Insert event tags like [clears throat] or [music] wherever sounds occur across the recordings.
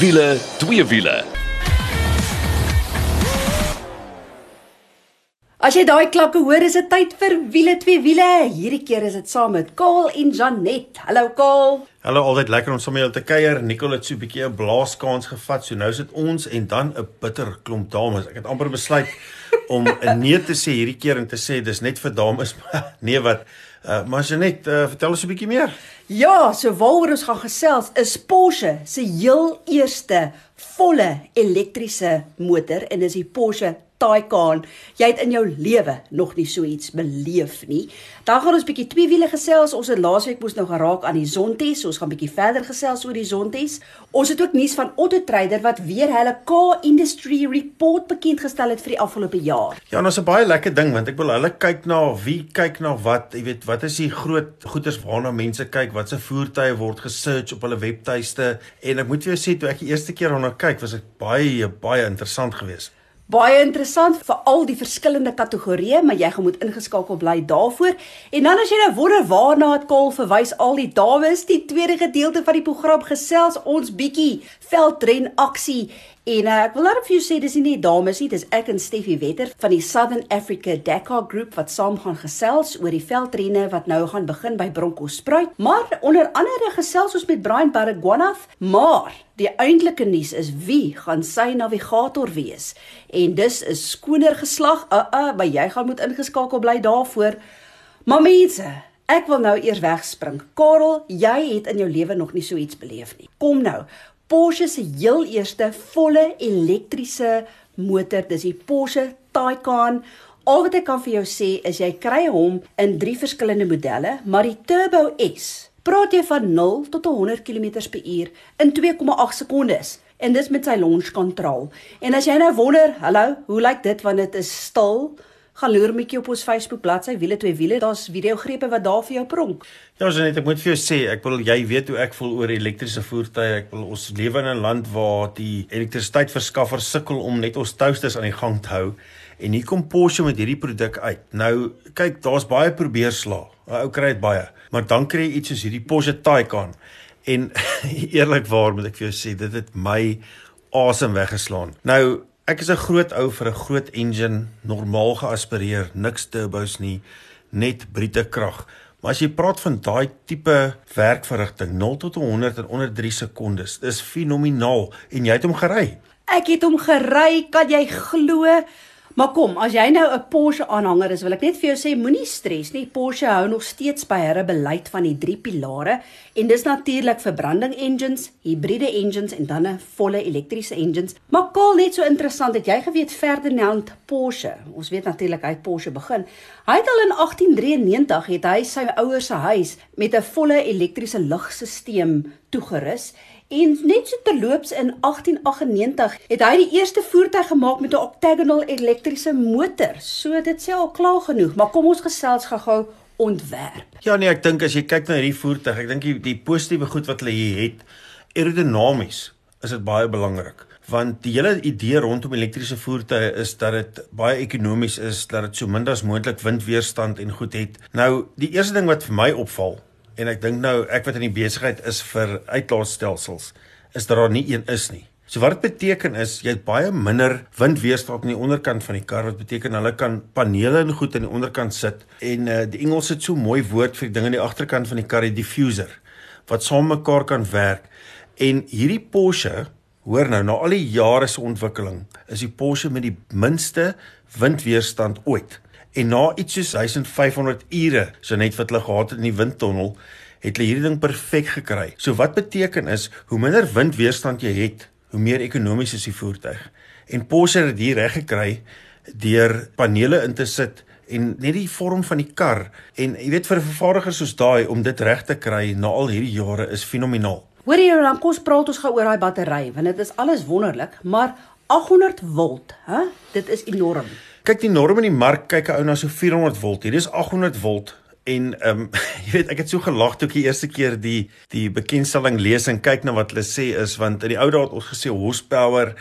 Wiele, twee wiele. As jy daai klanke hoor, is dit tyd vir wiele twee wiele. Hierdie keer is dit saam met Kaal en Janet. Hallo Kaal. Hallo, altyd lekker om saam met jou te kuier. Nicole het so 'n bietjie 'n blaaskans gevat. So nou sit ons en dan 'n bitter klomp dames. Ek het amper besluit om 'n nee te sê hierdie keer en te sê dis net vir dames. [laughs] nee wat Uh, maar Janet, uh, vertel ons 'n bietjie meer. Ja, so waaroor ons gaan gesels is Porsche se heel eerste volle elektriese motor en dis die Porsche Taycan. Jy het in jou lewe nog nie so iets beleef nie. Dan gaan ons bietjie twee wiele gesels. Ons het laasweek moes nou geraak aan die Zontes. Ons gaan bietjie verder gesels oor die Zontes. Ons het ook nuus van Auto Trader wat weer hulle car industry report bekend gestel het vir die afgelope jaar. Ja, ons 'n baie lekker ding want ek wil hulle kyk na wie kyk na wat, jy weet, wat is die groot goeders waarna mense kyk, wat se voertuie word gesearch op hulle webtuiste en ek moet vir jou sê toe ek die eerste keer daarna kyk, was dit baie baie interessant geweest. Baie interessant vir al die verskillende kategorieë, maar jy gaan moet ingeskakel bly daarvoor. En dan as jy nou wonder waarna het Kaal verwys al die dames, die tweede gedeelte van die program gesels ons bietjie veldren aksie En uh, ek wil net vir jou sê dis nie dames nie, dis ek en Steffi Wetter van die Southern Africa Dakar Group wat saam gaan gesels oor die veldrenne wat nou gaan begin by Bronkhorstspruit. Maar onder andere gesels ons met Brian Baragwanath, maar die eintlike nuus is wie gaan sy navigator wees. En dis 'n skoner geslag. Uh uh, maar jy gaan moet ingeskakel bly daarvoor. Maar mense, ek wil nou eers wegspring. Karel, jy het in jou lewe nog nie so iets beleef nie. Kom nou. Porsche se heel eerste volle elektriese motor, dis die Porsche Taycan. Al wat ek kan vir jou sê is jy kry hom in drie verskillende modelle, maar die Turbo S praat jy van 0 tot 100 km/h in 2,8 sekondes en dis met sy launch control. En as jy nou wonder, hallo, hoe lyk dit wanneer dit is stil? Gaan loer bietjie op ons Facebook bladsy wiele twee wiele daar's video grepe wat daar vir jou pronk. Ja, ons net ek moet vir jou sê, ek wil jy weet hoe ek voel oor elektriese voertuie. Ek wil ons lewe in 'n land waar die elektrisiteitsverskaffers sukkel om net ons toasters aan die gang te hou. En hier kom Porsche met hierdie produk uit. Nou, kyk, daar's baie probeerslae. 'n Ou kry dit baie. Maar dan kry jy iets soos hierdie Porsche Taycan. En [laughs] eerlikwaar moet ek vir jou sê, dit het my asem weggeslaan. Nou, Ek is 'n groot ou vir 'n groot engine, normaal geaspireer, niks turbos nie, net brute krag. Maar as jy praat van daai tipe werkverrigting 0 tot 100 in onder 3 sekondes, dis fenomenaal en jy het hom gery. Ek het hom gery, kan jy glo? Maar kom, as jy nou 'n Porsche aanhanger is, wil ek net vir jou sê moenie stres nie. Porsche hou nog steeds by hulle beleid van die drie pilare en dis natuurlik verbranding engines, hibriede engines en dan 'n volle elektriese engines. Maar kol net so interessant dat jy geweet Ferdinand Porsche. Ons weet natuurlik hy het Porsche begin. Hy het al in 1893 het hy sy ouers se huis met 'n volle elektriese lugstelsel toegerus En net so terloops in 1898 het hy die eerste voertuig gemaak met 'n octagonal elektriese motor. So dit sê al klaar genoeg, maar kom ons gesels gou-gou ontwerp. Ja nee, ek dink as jy kyk na hierdie voertuig, ek dink die, die positiewe goed wat hulle hier het, aerodinamies is dit baie belangrik want die hele idee rondom elektriese voertuie is dat dit baie ekonomies is, dat dit so min as moontlik windweerstand en goed het. Nou, die eerste ding wat vir my opval en ek dink nou ek wat in die besigheid is vir uitlaatstelsels is dat daar nie een is nie. So wat dit beteken is jy het baie minder windweerstand aan die onderkant van die kar wat beteken hulle kan panele en goed aan die onderkant sit en uh, die Engels het so mooi woord vir die ding aan die agterkant van die kar die diffuser wat saam mekaar kan werk en hierdie Porsche hoor nou na al die jare se ontwikkeling is die Porsche met die minste windweerstand ooit. En na iets soos 1500 ure, so net wat hulle gehad het in die windtunnel, het hulle hierdie ding perfek gekry. So wat beteken is, hoe minder windweerstand jy het, hoe meer ekonomies is die voertuig. En Porsche het hier reg gekry deur panele in te sit en net die vorm van die kar en jy weet vir 'n vervaardiger soos daai om dit reg te kry na al hierdie jare is fenomenaal. Hoor jy dan kos praat ons gaan oor daai battery want dit is alles wonderlik, maar 800 volt, hè? Dit is enorm. Kyk die norm in die mark kyk 'n ou na so 400 volt. Hier is 800 volt en ehm um, [laughs] jy weet ek het so gelag toe ek die eerste keer die die bekendstelling lees en kyk na wat hulle sê is want in die ou dae het ons gesê horsepower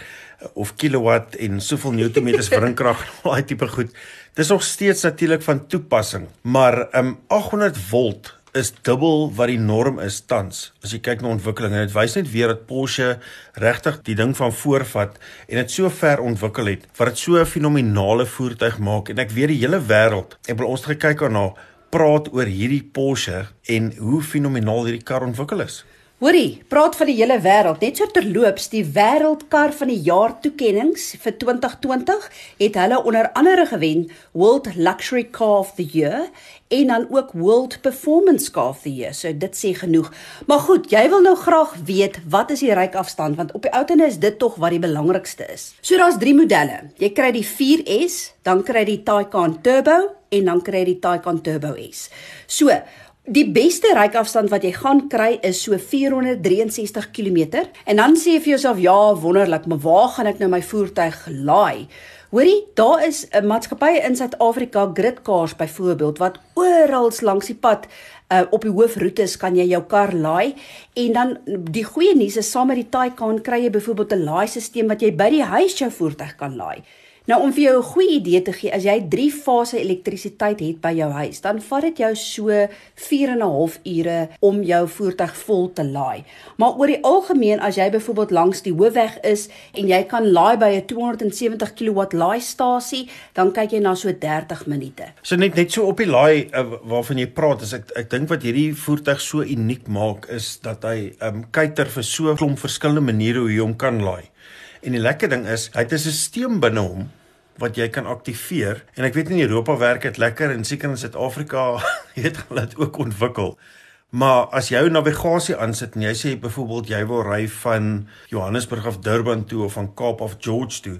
of kilowatt en soveel newtonmeters [laughs] wringkrag [laughs] daai tipe goed. Dis nog steeds natuurlik van toepassing, maar ehm um, 800 volt is dubbel wat die norm is tans. As jy kyk na ontwikkeling en dit wys net weer dat Porsche regtig die ding van voorvat en dit so ver ontwikkel het wat dit so 'n fenominale voertuig maak en ek weet die hele wêreld. Ek wil ons gekyk daarna praat oor hierdie Porsche en hoe fenomenaal hierdie kar ontwikkel is. Hoorie, praat van die hele wêreld. Net so terloops, die wêreldkar van die jaar toekenninge vir 2020 het hulle onder andere gewen World Luxury Car of the Year en dan ook World Performance Car of the Year. So dit sê genoeg. Maar goed, jy wil nou graag weet wat is die ryk afstand want op die ouene is dit tog wat die belangrikste is. So daar's 3 modelle. Jy kry die 4S, dan kry jy die Taycan Turbo en dan kry jy die Taycan Turbo S. So Die beste ryafstand wat jy gaan kry is so 463 km en dan sê jy vir jouself ja wonderlik maar waar gaan ek nou my voertuig laai? Hoorie, daar is 'n maatskappy in Suid-Afrika, Gridcars byvoorbeeld, wat oral langs die pad uh, op die hoofroetes kan jy jou kar laai en dan die goeie nuus is saam met die Taycan kry jy byvoorbeeld 'n laaistelsel wat jy by die huis jou voertuig kan laai. Nou om vir jou 'n goeie idee te gee, as jy 3 fase elektrisiteit het by jou huis, dan vat dit jou so 4 en 'n half ure om jou voertuig vol te laai. Maar oor die algemeen as jy byvoorbeeld langs die hoofweg is en jy kan laai by 'n 270 kW laaistasie, dan kyk jy na so 30 minute. So net net so op die laai uh, waarvan jy praat, is ek ek dink wat hierdie voertuig so uniek maak is dat hy ehm um, kyker vir so 'n klomp verskillende maniere hoe jy hom kan laai. En die lekker ding is, hy het 'n stelsel binne hom wat jy kan aktiveer en ek weet in Europa werk dit lekker en seker in Suid-Afrika [laughs] het hulle dit ook ontwikkel. Maar as jy jou navigasie aansit en jy sê byvoorbeeld jy wil ry van Johannesburg af Durban toe of van Kaap af George toe,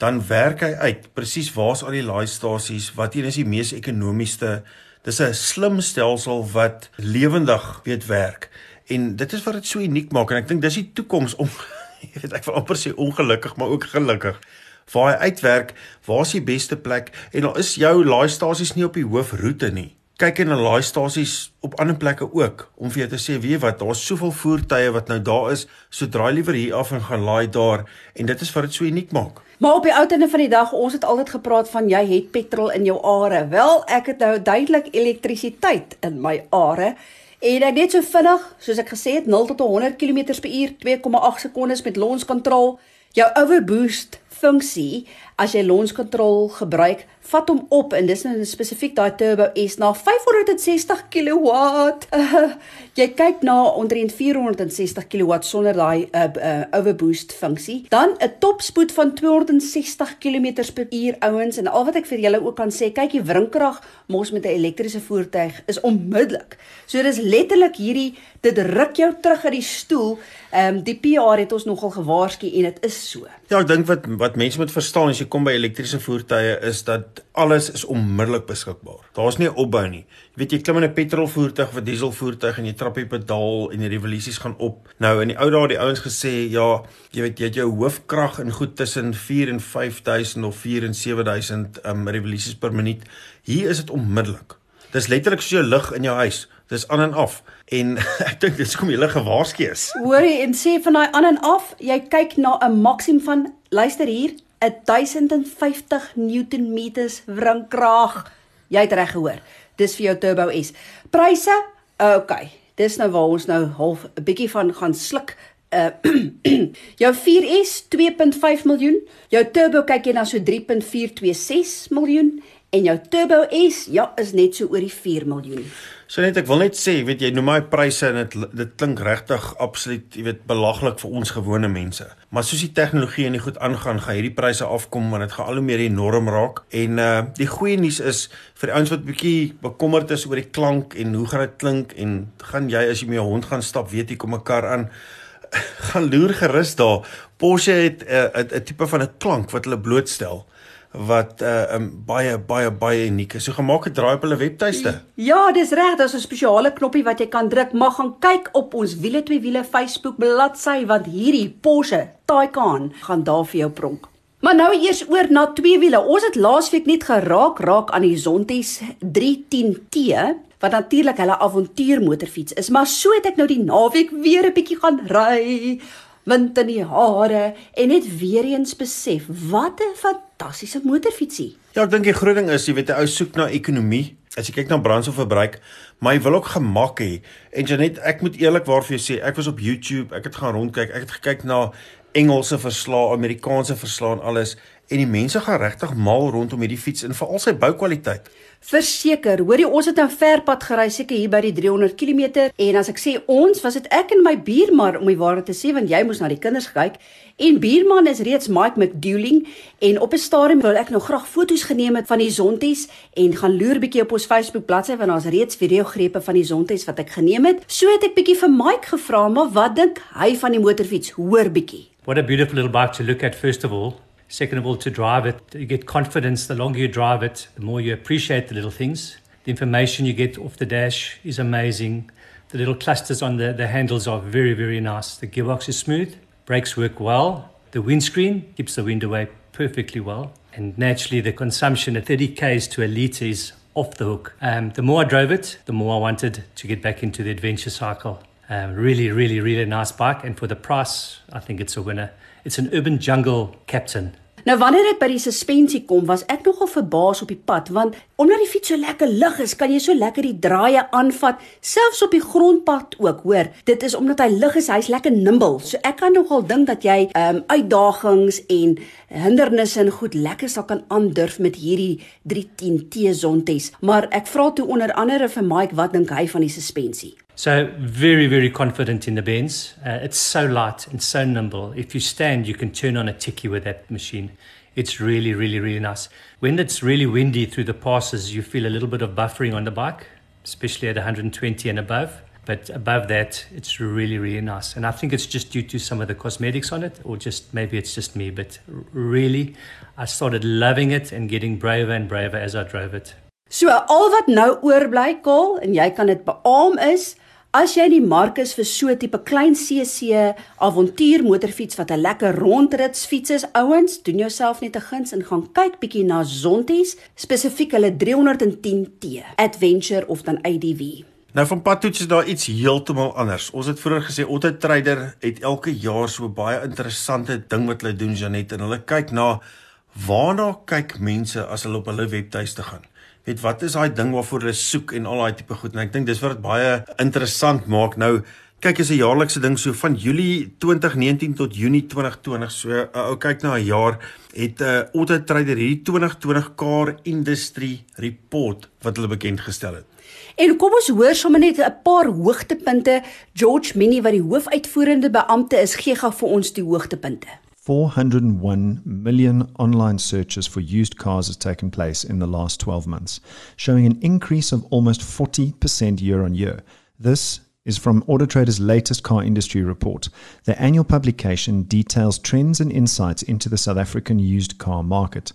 dan werk hy uit presies waar's al die laaistasies, wat een is die mees ekonomiesste. Dis 'n slim stelsel wat lewendig weet werk. En dit is wat dit so uniek maak en ek dink dis die toekoms om jy [laughs] weet ek wil amper sê ongelukkig maar ook gelukkig waar hy uitwerk, waar is die beste plek en daar is jou laaistasies nie op die hoofroete nie. Kyk in 'n laaistasies op ander plekke ook om vir jou te sê, weet wat, daar's soveel voertuie wat nou daar is, so draai liewer hier af en gaan laai daar en dit is wat dit so uniek maak. Maar op die ou tande van die dag, ons het altyd gepraat van jy het petrol in jou are. Wel, ek het nou duidelik elektrisiteit in my are. En ek net so vinnig, soos ek gesê het, 0 tot 100 km/h, 2,8 sekondes met launch control. Jou overboost funksie as jy launch control gebruik, vat hom op en dis nou spesifiek daai turbo S na 560 kW. Uh, jy kyk na omtrent 460 kW sonder daai uh, uh, overboost funksie. Dan 'n topspoed van 260 km/h ouens en al wat ek vir julle ook kan sê, kyk die wrinkrag mos met 'n elektriese voertuig is onmiddellik. So dis letterlik hierdie dit ruk jou terug uit die stoel. Ehm um, die PR het ons nogal gewaarsku en dit is so. Ja, ek dink wat wat mense moet verstaan as jy kom by elektriese voertuie is dat alles is onmiddellik beskikbaar. Daar's nie 'n opbou nie. Jy weet jy klim in 'n petrolvoertuig of 'n dieselvoertuig en jy trap die pedaal en die revolusies gaan op. Nou in die ou dae het die ouens gesê, ja, jy weet jy het jou hoofkrag in goed tussen 4 en 5000 of 4 en 7000 um, revolusies per minuut. Hier is dit onmiddellik. Dis letterlik soos jou lig in jou huis. Dis aan en af. En [laughs] ek dink dis kom jy lig gewaarsku is. Hoorie en sê van daai aan en af, jy kyk na 'n maksimum van luister hier, 1050 Newtonmeters wringkrag. Jy het reg gehoor. Dis vir jou Turbo S. Pryse? Okay. Dis nou waar ons nou half 'n bietjie van gaan sluk. Uh [clears throat] jou 4S 2.5 miljoen, jou Turbo kyk jy na so 3.426 miljoen en jou Turbo S ja is net so oor die 4 miljoen. So net ek wil net sê, weet jy, noem my pryse en dit dit klink regtig absoluut, jy weet, belaglik vir ons gewone mense. Maar soos die tegnologie en die goed aangaan, gaan hierdie pryse afkom want dit gaan al hoe meer enorm raak. En uh die goeie nuus is vir die ouens wat bietjie bekommerd is oor die klank en hoe gaan dit klink en gaan jy as jy met jou hond gaan stap, weet jy kom 'n kar aan [laughs] gaan loer gerus daar. Porsche het eh, 'n uh, 'n tipe van 'n klank wat hulle blootstel wat uh um, baie baie baie uniek is. So gemaak het draai op hulle webtuiste. Ja, dis reg, daar's 'n spesiale knoppie wat jy kan druk. Mag gaan kyk op ons wiele twee wiele Facebook bladsy want hierdie Porsche Taycan gaan daar vir jou pronk. Maar nou eers oor na twee wiele. Ons het laasweek net geraak raak aan die Zontes 310T wat natuurlik hulle avontuurmotorfiets is, maar so het ek nou die naweek weer 'n bietjie gaan ry wind in die hare en net weer eens besef wat 'n fantastiese motorfietsie. Ja, ek dink die groot ding is jy weet 'n ou soek na ekonomie As jy kyk na brandstofverbruik, maar jy wil ook gemak hê. En Janet, ek moet eerlikwaar vir jou sê, ek was op YouTube, ek het gaan rondkyk, ek het gekyk na Engelse verslae, Amerikaanse verslae en alles en die mense gaan regtig mal rondom hierdie fiets en veral sy boukwaliteit. Verseker, hoorie ons het nou ver pad gery seker hier by die 300 km en as ek sê ons, was dit ek en my buurman om die waarheid te sê want jy moes na die kinders kyk en buurman is reeds Mike McDouling en op 'n stadium wil ek nou graag foto's geneem het van die sonties en gaan loer bietjie op ons Facebook bladsy want daar's reeds videogrepe van die sonties wat ek geneem het. So het ek bietjie vir Mike gevra maar wat dink hy van die motorfiets? Hoor bietjie. What a beautiful little bike to look at, first of all. Second of all, to drive it. You get confidence the longer you drive it, the more you appreciate the little things. The information you get off the dash is amazing. The little clusters on the, the handles are very, very nice. The gearbox is smooth, brakes work well. The windscreen keeps the wind away perfectly well. And naturally, the consumption at 30 Ks to a litre is off the hook. Um, the more I drove it, the more I wanted to get back into the adventure cycle. Um, really, really, really nice bike. And for the price, I think it's a winner. It's an urban jungle captain. Nou wanneer dit by die suspensie kom, was ek nogal verbaas op die pad want omdat die fiets so lekker lig is, kan jy so lekker die draaie aanvat, selfs op die grondpad ook, hoor. Dit is omdat hy lig is, hy's lekker nimble. So ek kan nogal dink dat jy ehm um, uitdagings en hindernisse en goed lekker sal kan aandurf met hierdie 310T Zontes. Maar ek vra toe onder andere vir Mike wat dink hy van die suspensie? So very, very confident in the bends. Uh, it's so light and so nimble. If you stand, you can turn on a ticky with that machine. It's really, really, really nice. When it's really windy through the passes, you feel a little bit of buffering on the bike, especially at 120 and above. But above that, it's really, really nice. And I think it's just due to some of the cosmetics on it, or just maybe it's just me. But really, I started loving it and getting braver and braver as I drove it. So al wat nou oorbly, Kol, en jy kan dit beamoen is As jy die mark is vir so 'n tipe klein CC avontuur motorfiets wat 'n lekker rondrits fiets is, ouens, doen jouself net 'n guns en gaan kyk bietjie na Zonties, spesifiek hulle 310T Adventure of dan ADV. Nou van padtoets is daar iets heeltemal anders. Ons het vroeër gesê Auto Trader het elke jaar so baie interessante ding wat hulle doen Janet en hulle kyk na waarna kyk mense as hulle op hulle webtuiste gaan weet wat is daai ding waarvoor hulle soek en al daai tipe goed? En ek dink dis wat dit baie interessant maak nou. Kyk is 'n jaarlikse ding so van Julie 2019 tot Junie 2020 so uh, ou kyk na 'n jaar het 'n uh, Auto Trader hierdie 2020 car industry report wat hulle bekend gestel het. En kom ons hoor sommer net 'n paar hoogtepunte. George Minnie wat die hoofuitvoerende beampte is gee gou vir ons die hoogtepunte 401 million online searches for used cars has taken place in the last 12 months, showing an increase of almost 40% year on year. This is from Autotrader's latest car industry report. The annual publication details trends and insights into the South African used car market.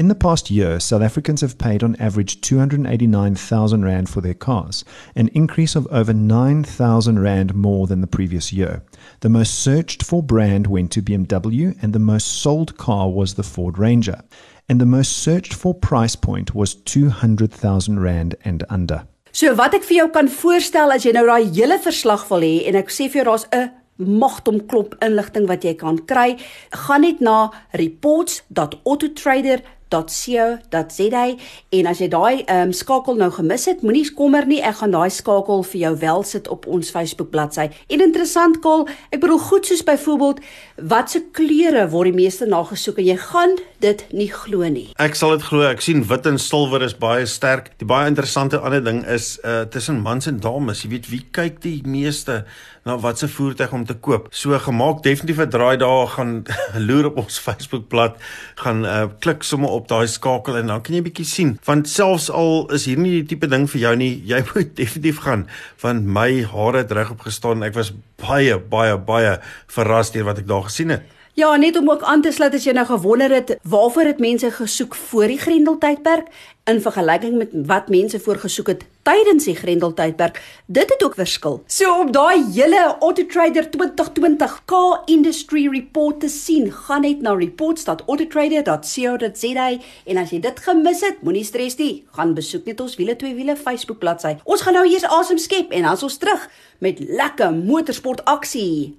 In the past year, South Africans have paid on average 289,000 Rand for their cars, an increase of over 9,000 Rand more than the previous year. The most searched for brand went to BMW, and the most sold car was the Ford Ranger. And the most searched for price point was 200,000 Rand and under. So wat ek vir jou kan voorstel as jy nou daai hele verslag wil hê en ek sê vir jou daar's 'n magtom klop inligting wat jy kan kry, gaan net na reports.autotrader.com www.rsg.co.za en as jy daai um, skakel nou gemis het, moenie kommer nie, ek gaan daai skakel vir jou wel sit op ons Facebook bladsy. En interessant kol, ek bedoel goed soos byvoorbeeld watse kleure word die meeste na gesoek en jy gaan dit nie glo nie. Ek sal dit glo. Ek sien wit en silwer is baie sterk. Die baie interessante ander ding is uh tussen mans en dames, jy weet wie kyk die meeste na watse voertuig om te koop. So gemaak definitief 'n draai daar gaan [laughs] loer op ons Facebookblad, gaan uh klik sommer op daai skakel en dan kan jy bietjie sien. Want selfs al is hier nie die tipe ding vir jou nie, jy [laughs] moet definitief gaan want my hare het reg opgestaan. Ek was baie baie baie verras deur wat ek daar gesien het. Ja, net om ook aan te sluit as jy nou gewonder het waarvoor het mense gesoek voor die Grendeltydperk in vergelyking met wat mense voorgesoek het tydens die Grendeltydperk, dit het ook verskil. So om daai hele Autotrader 2020 car industry report te sien, gaan net na reports.autotrader.co.za en as jy dit gemis het, moenie stres nie, gaan besoek net ons wiele twee wiele Facebook bladsy. Ons gaan nou eers asem skep en dan is ons terug met lekker motorsport aksie.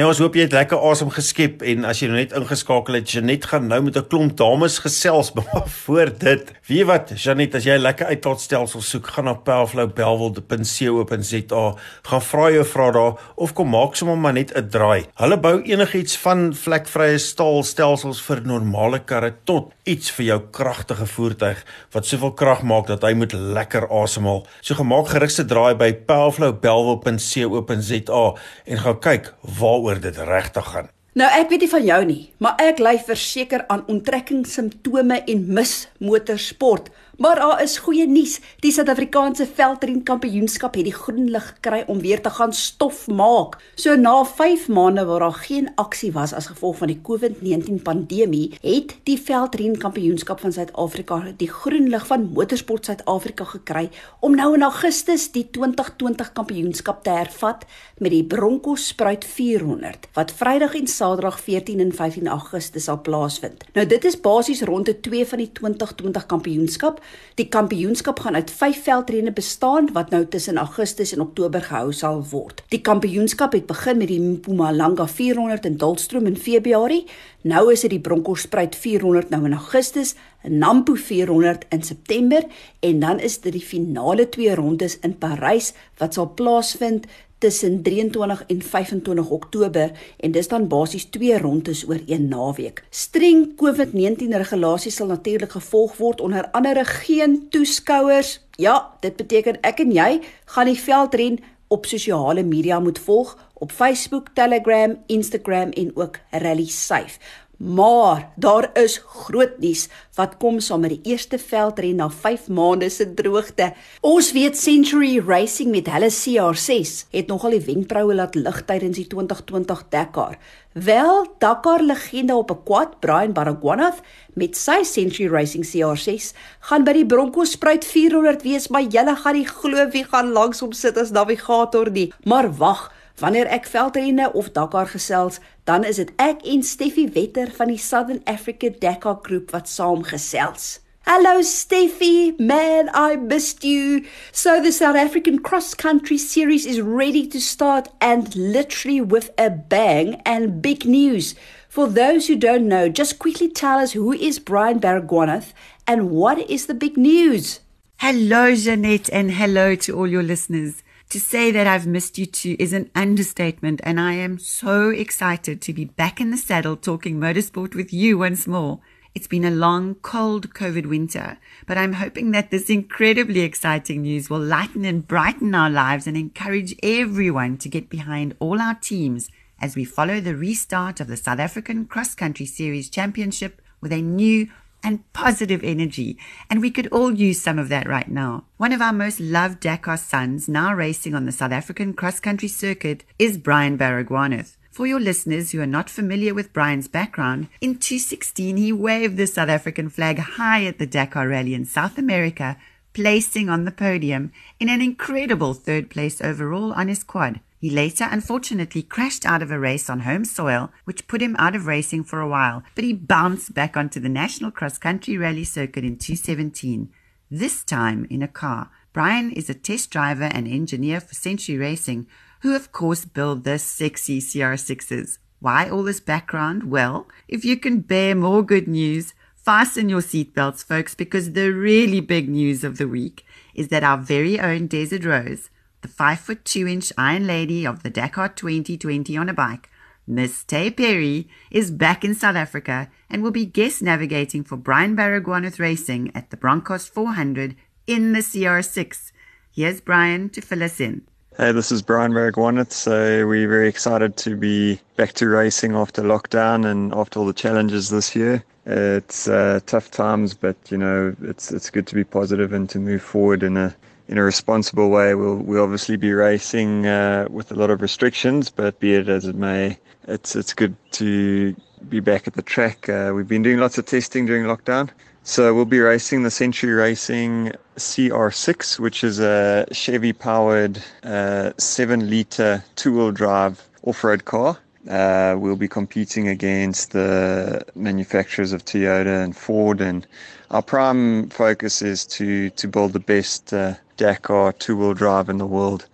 Nee, ons hoop jy het lekker asem geskep en as jy nou net ingeskakel het, Janet gaan nou met 'n klomp dames gesels [laughs] maar voor dit. Weet wat, Janet, as jy 'n lekker uitlaatstelsel soek, gaan na powerflowbelwel.co.za, gaan vra jou vra daar of kom maak sommer maar net 'n draai. Hulle bou enigiets van vlekvrye staalstelsels vir normale karre tot iets vir jou kragtige voertuig wat soveel krag maak dat hy moet lekker asemhaal. So gemaak gerigste draai by powerflowbelwel.co.za en gaan kyk waar waaroor dit regtig gaan. Nou ek weet nie van jou nie, maar ek ly verseker aan onttrekkingssimptome en mis motorsport. Maar daar is goeie nuus. Die Suid-Afrikaanse veldren kampioenskap het die groen lig gekry om weer te gaan stof maak. So na 5 maande waar daar geen aksie was as gevolg van die COVID-19 pandemie, het die veldren kampioenskap van Suid-Afrika die groen lig van Motorsport Suid-Afrika gekry om nou in Augustus die 2020 kampioenskap te hervat met die Bronco Spruit 400 wat Vrydag en Saterdag 14 en 15 Augustus sal plaasvind. Nou dit is basies ronde 2 van die 2020 kampioenskap Die kampioenskap gaan uit 5 veldrenne bestaan wat nou tussen Augustus en Oktober gehou sal word. Die kampioenskap het begin met die Mpumalanga 400 in Dullstroom in Februarie. Nou is dit die Bronkhorstspruit 400 nou in Augustus, Nampo 400 in September en dan is dit die finale twee rondes in Parys wat sal plaasvind tussen 23 en 25 Oktober en dis dan basies twee rondes oor een naweek. Streng COVID-19 regulasies sal natuurlik gevolg word onder andere geen toeskouers. Ja, dit beteken ek en jy gaan die veldren op sosiale media moet volg op Facebook, Telegram, Instagram en ook Rally Safe. Maar daar is groot nuus wat kom saam met die eerste veldren na 5 maande se droogte. Ons weet Century Racing met hulle CR6 het nogal die wenkbroue laat lig tydens die 2020 Dakar. Wel, Dakar legende op 'n quad, Brian Baragwanath met sy Century Racing CR6 gaan by die Bronco Spruit 400 wees, maar julle gaan nie glo wie gaan langs hom sit as navigator nie. Maar wag, Wanneer ek veldrenne of Dakar gesels, dan is dit ek en Steffi Wetter van die Southern Africa Dakar groep wat saamgesels. Hello Steffi, man, I missed you. So the South African cross country series is ready to start and literally with a bang and big news. For those who don't know, just quickly tell us who is Brian Baragwanath and what is the big news? Hello Jeanette and hello to all your listeners. To say that I've missed you too is an understatement, and I am so excited to be back in the saddle talking motorsport with you once more. It's been a long, cold COVID winter, but I'm hoping that this incredibly exciting news will lighten and brighten our lives and encourage everyone to get behind all our teams as we follow the restart of the South African Cross Country Series Championship with a new and positive energy. And we could all use some of that right now. One of our most loved Dakar sons, now racing on the South African cross country circuit, is Brian Baragwanath. For your listeners who are not familiar with Brian's background, in 2016 he waved the South African flag high at the Dakar Rally in South America, placing on the podium in an incredible third place overall on his quad. He later unfortunately crashed out of a race on home soil, which put him out of racing for a while, but he bounced back onto the National Cross Country Rally circuit in 2017, this time in a car. Brian is a test driver and engineer for Century Racing, who of course build the sexy CR6s. Why all this background? Well, if you can bear more good news, fasten your seatbelts, folks, because the really big news of the week is that our very own Desert Rose the 5 foot 2 inch Iron Lady of the Dakar 2020 on a bike, Miss Tay Perry, is back in South Africa and will be guest navigating for Brian Baragwanath Racing at the Broncos 400 in the CR6. Here's Brian to fill us in. Hey, this is Brian Baragwanath. So we're very excited to be back to racing after lockdown and after all the challenges this year. It's uh, tough times, but you know it's it's good to be positive and to move forward in a in a responsible way. We'll we'll obviously be racing uh, with a lot of restrictions, but be it as it may, it's it's good to be back at the track. Uh, we've been doing lots of testing during lockdown, so we'll be racing the Century Racing CR6, which is a Chevy-powered uh, seven-liter two-wheel drive off-road car. Uh, we'll be competing against the manufacturers of Toyota and Ford, and our prime focus is to to build the best Dakar two-wheel drive in the world.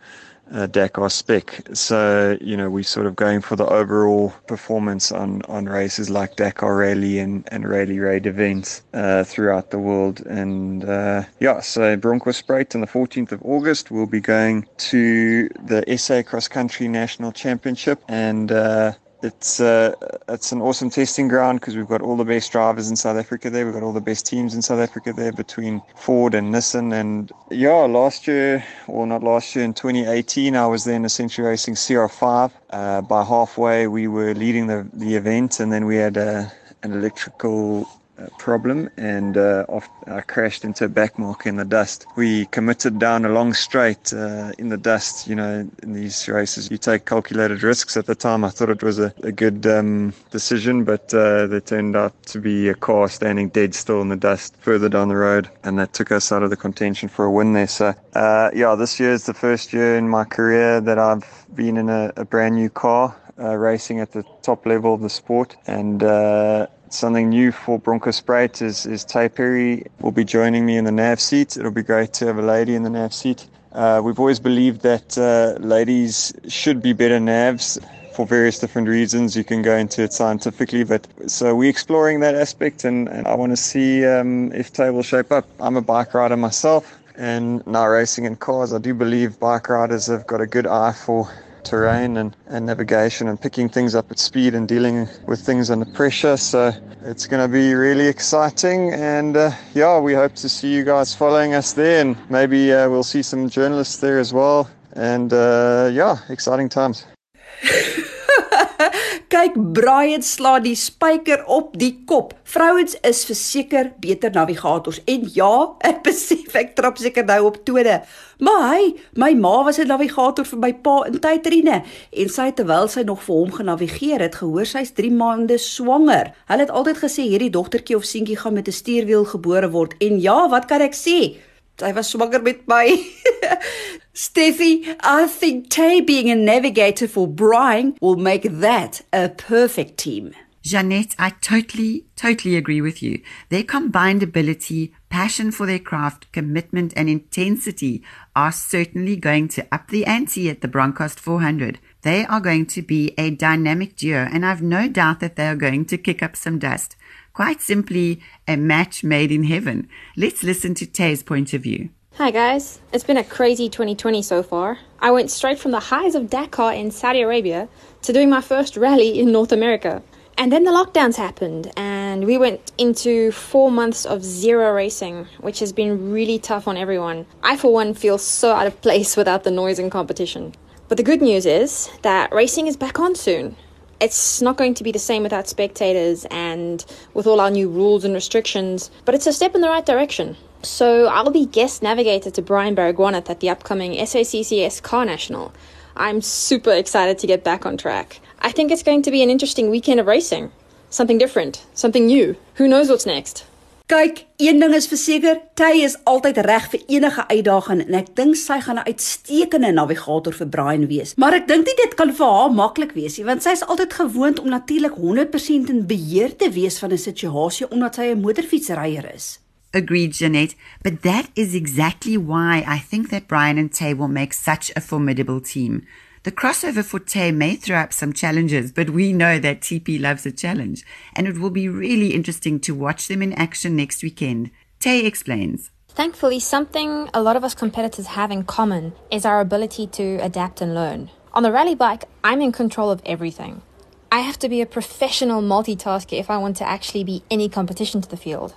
uh, Dakar spec. So, you know, we're sort of going for the overall performance on, on races like Dakar Rally and, and Rally Raid events uh, throughout the world. And uh, yeah, so Broncospruit on the 14th of August, we'll be going to the SA Cross Country National Championship. And uh, it's uh, it's an awesome testing ground because we've got all the best drivers in South Africa there. We've got all the best teams in South Africa there between Ford and Nissan. And yeah, last year, or not last year, in 2018, I was there in Essentially Racing CR5. Uh, by halfway, we were leading the the event, and then we had a, an electrical uh, problem and uh, off, I crashed into a backmark in the dust. We committed down a long straight uh, in the dust. You know, in these races, you take calculated risks. At the time, I thought it was a, a good um, decision, but uh, they turned out to be a car standing dead still in the dust further down the road, and that took us out of the contention for a win there. So, uh, yeah, this year is the first year in my career that I've been in a, a brand new car. Uh, racing at the top level of the sport, and uh, something new for Broncospruit is, is Tay Perry will be joining me in the nav seat. It'll be great to have a lady in the nav seat. Uh, we've always believed that uh, ladies should be better navs for various different reasons. You can go into it scientifically, but so we're exploring that aspect, and, and I want to see um, if Tay will shape up. I'm a bike rider myself, and now racing in cars, I do believe bike riders have got a good eye for terrain and, and navigation and picking things up at speed and dealing with things under pressure. So it's going to be really exciting. And uh, yeah, we hope to see you guys following us there. And maybe uh, we'll see some journalists there as well. And uh, yeah, exciting times. Kyk, Brian slaan die spyker op die kop. Vrouens is verseker beter navigators en ja, ek [laughs] besef ek trap seker nou op tone. Maar hy, my ma was 'n navigator vir my pa in Tydrine en sy terwyl sy nog vir hom genavigeer het, gehoor sy's 3 maande swanger. Hulle het altyd gesê hierdie dogtertjie of seentjie gaan met 'n stuurwiel gebore word en ja, wat kan ek sê? Sy was swanger met my. [laughs] Steffi, I think Tay being a navigator for Brian will make that a perfect team. Jeanette, I totally, totally agree with you. Their combined ability, passion for their craft, commitment, and intensity are certainly going to up the ante at the Broncost 400. They are going to be a dynamic duo, and I've no doubt that they are going to kick up some dust. Quite simply, a match made in heaven. Let's listen to Tay's point of view. Hi guys, it's been a crazy 2020 so far. I went straight from the highs of Dakar in Saudi Arabia to doing my first rally in North America. And then the lockdowns happened, and we went into four months of zero racing, which has been really tough on everyone. I, for one, feel so out of place [laughs] without the noise and competition. But the good news is that racing is back on soon. It's not going to be the same without spectators and with all our new rules and restrictions, but it's a step in the right direction. So I'll be guest navigator to Brian Baragwanath at the upcoming SACCS Car National. I'm super excited to get back on track. I think it's going to be an interesting weekend of racing. Something different, something new. Who knows what's next? Kyk, een ding is verseker, Tay is altyd reg vir enige uitdaging en ek dink sy gaan 'n uitstekende navigator vir Brian wees. Maar ek dink nie dit kan vir haar maklik wees nie, want sy is altyd gewoond om natuurlik 100% in beheer te wees van 'n situasie omdat sy 'n motorfietsryer is. Agreed, Jeanette. But that is exactly why I think that Brian and Tay will make such a formidable team. The crossover for Tay may throw up some challenges, but we know that TP loves a challenge, and it will be really interesting to watch them in action next weekend. Tay explains. Thankfully, something a lot of us competitors have in common is our ability to adapt and learn. On the rally bike, I'm in control of everything. I have to be a professional multitasker if I want to actually be any competition to the field.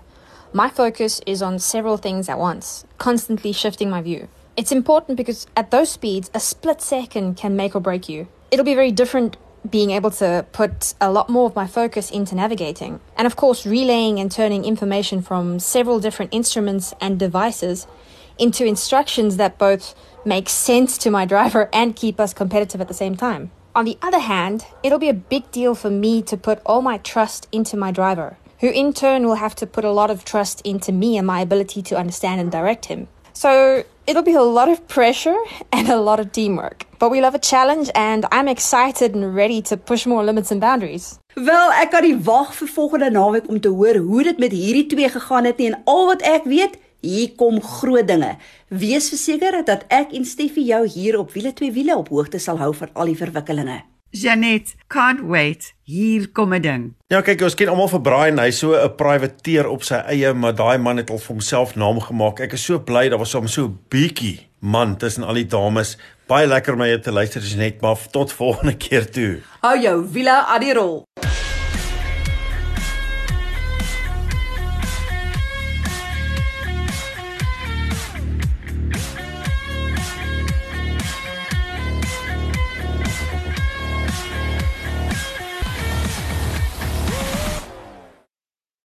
My focus is on several things at once, constantly shifting my view. It's important because at those speeds, a split second can make or break you. It'll be very different being able to put a lot more of my focus into navigating. And of course, relaying and turning information from several different instruments and devices into instructions that both make sense to my driver [laughs] and keep us competitive at the same time. On the other hand, it'll be a big deal for me to put all my trust into my driver, who in turn will have to put a lot of trust into me and my ability to understand and direct him. So it'll be a lot of pressure [laughs] and a lot of teamwork. But we love a challenge and I'm excited and ready to push more limits and boundaries. Wel, ek kan nie wag vir volgende naweek om te hoor hoe dit met hierdie twee gegaan het nie en al wat ek weet, Hier kom groot dinge. Wees verseker dat ek en Steffi jou hier op wiele twee wiele op hoogte sal hou van al die verwikkelinge. Janet, can't wait. Hier kom 'n ding. Ja, kyk, ons ken almal vir Brian, hy's so 'n privateer op sy eie, maar daai man het al vir homself naam gemaak. Ek is so bly daar was hom so 'n bietjie man tussen al die dames. Baie lekker om jou te luister, Janet, maar tot volgende [laughs] keer toe. Hou jou wiele aan die rol.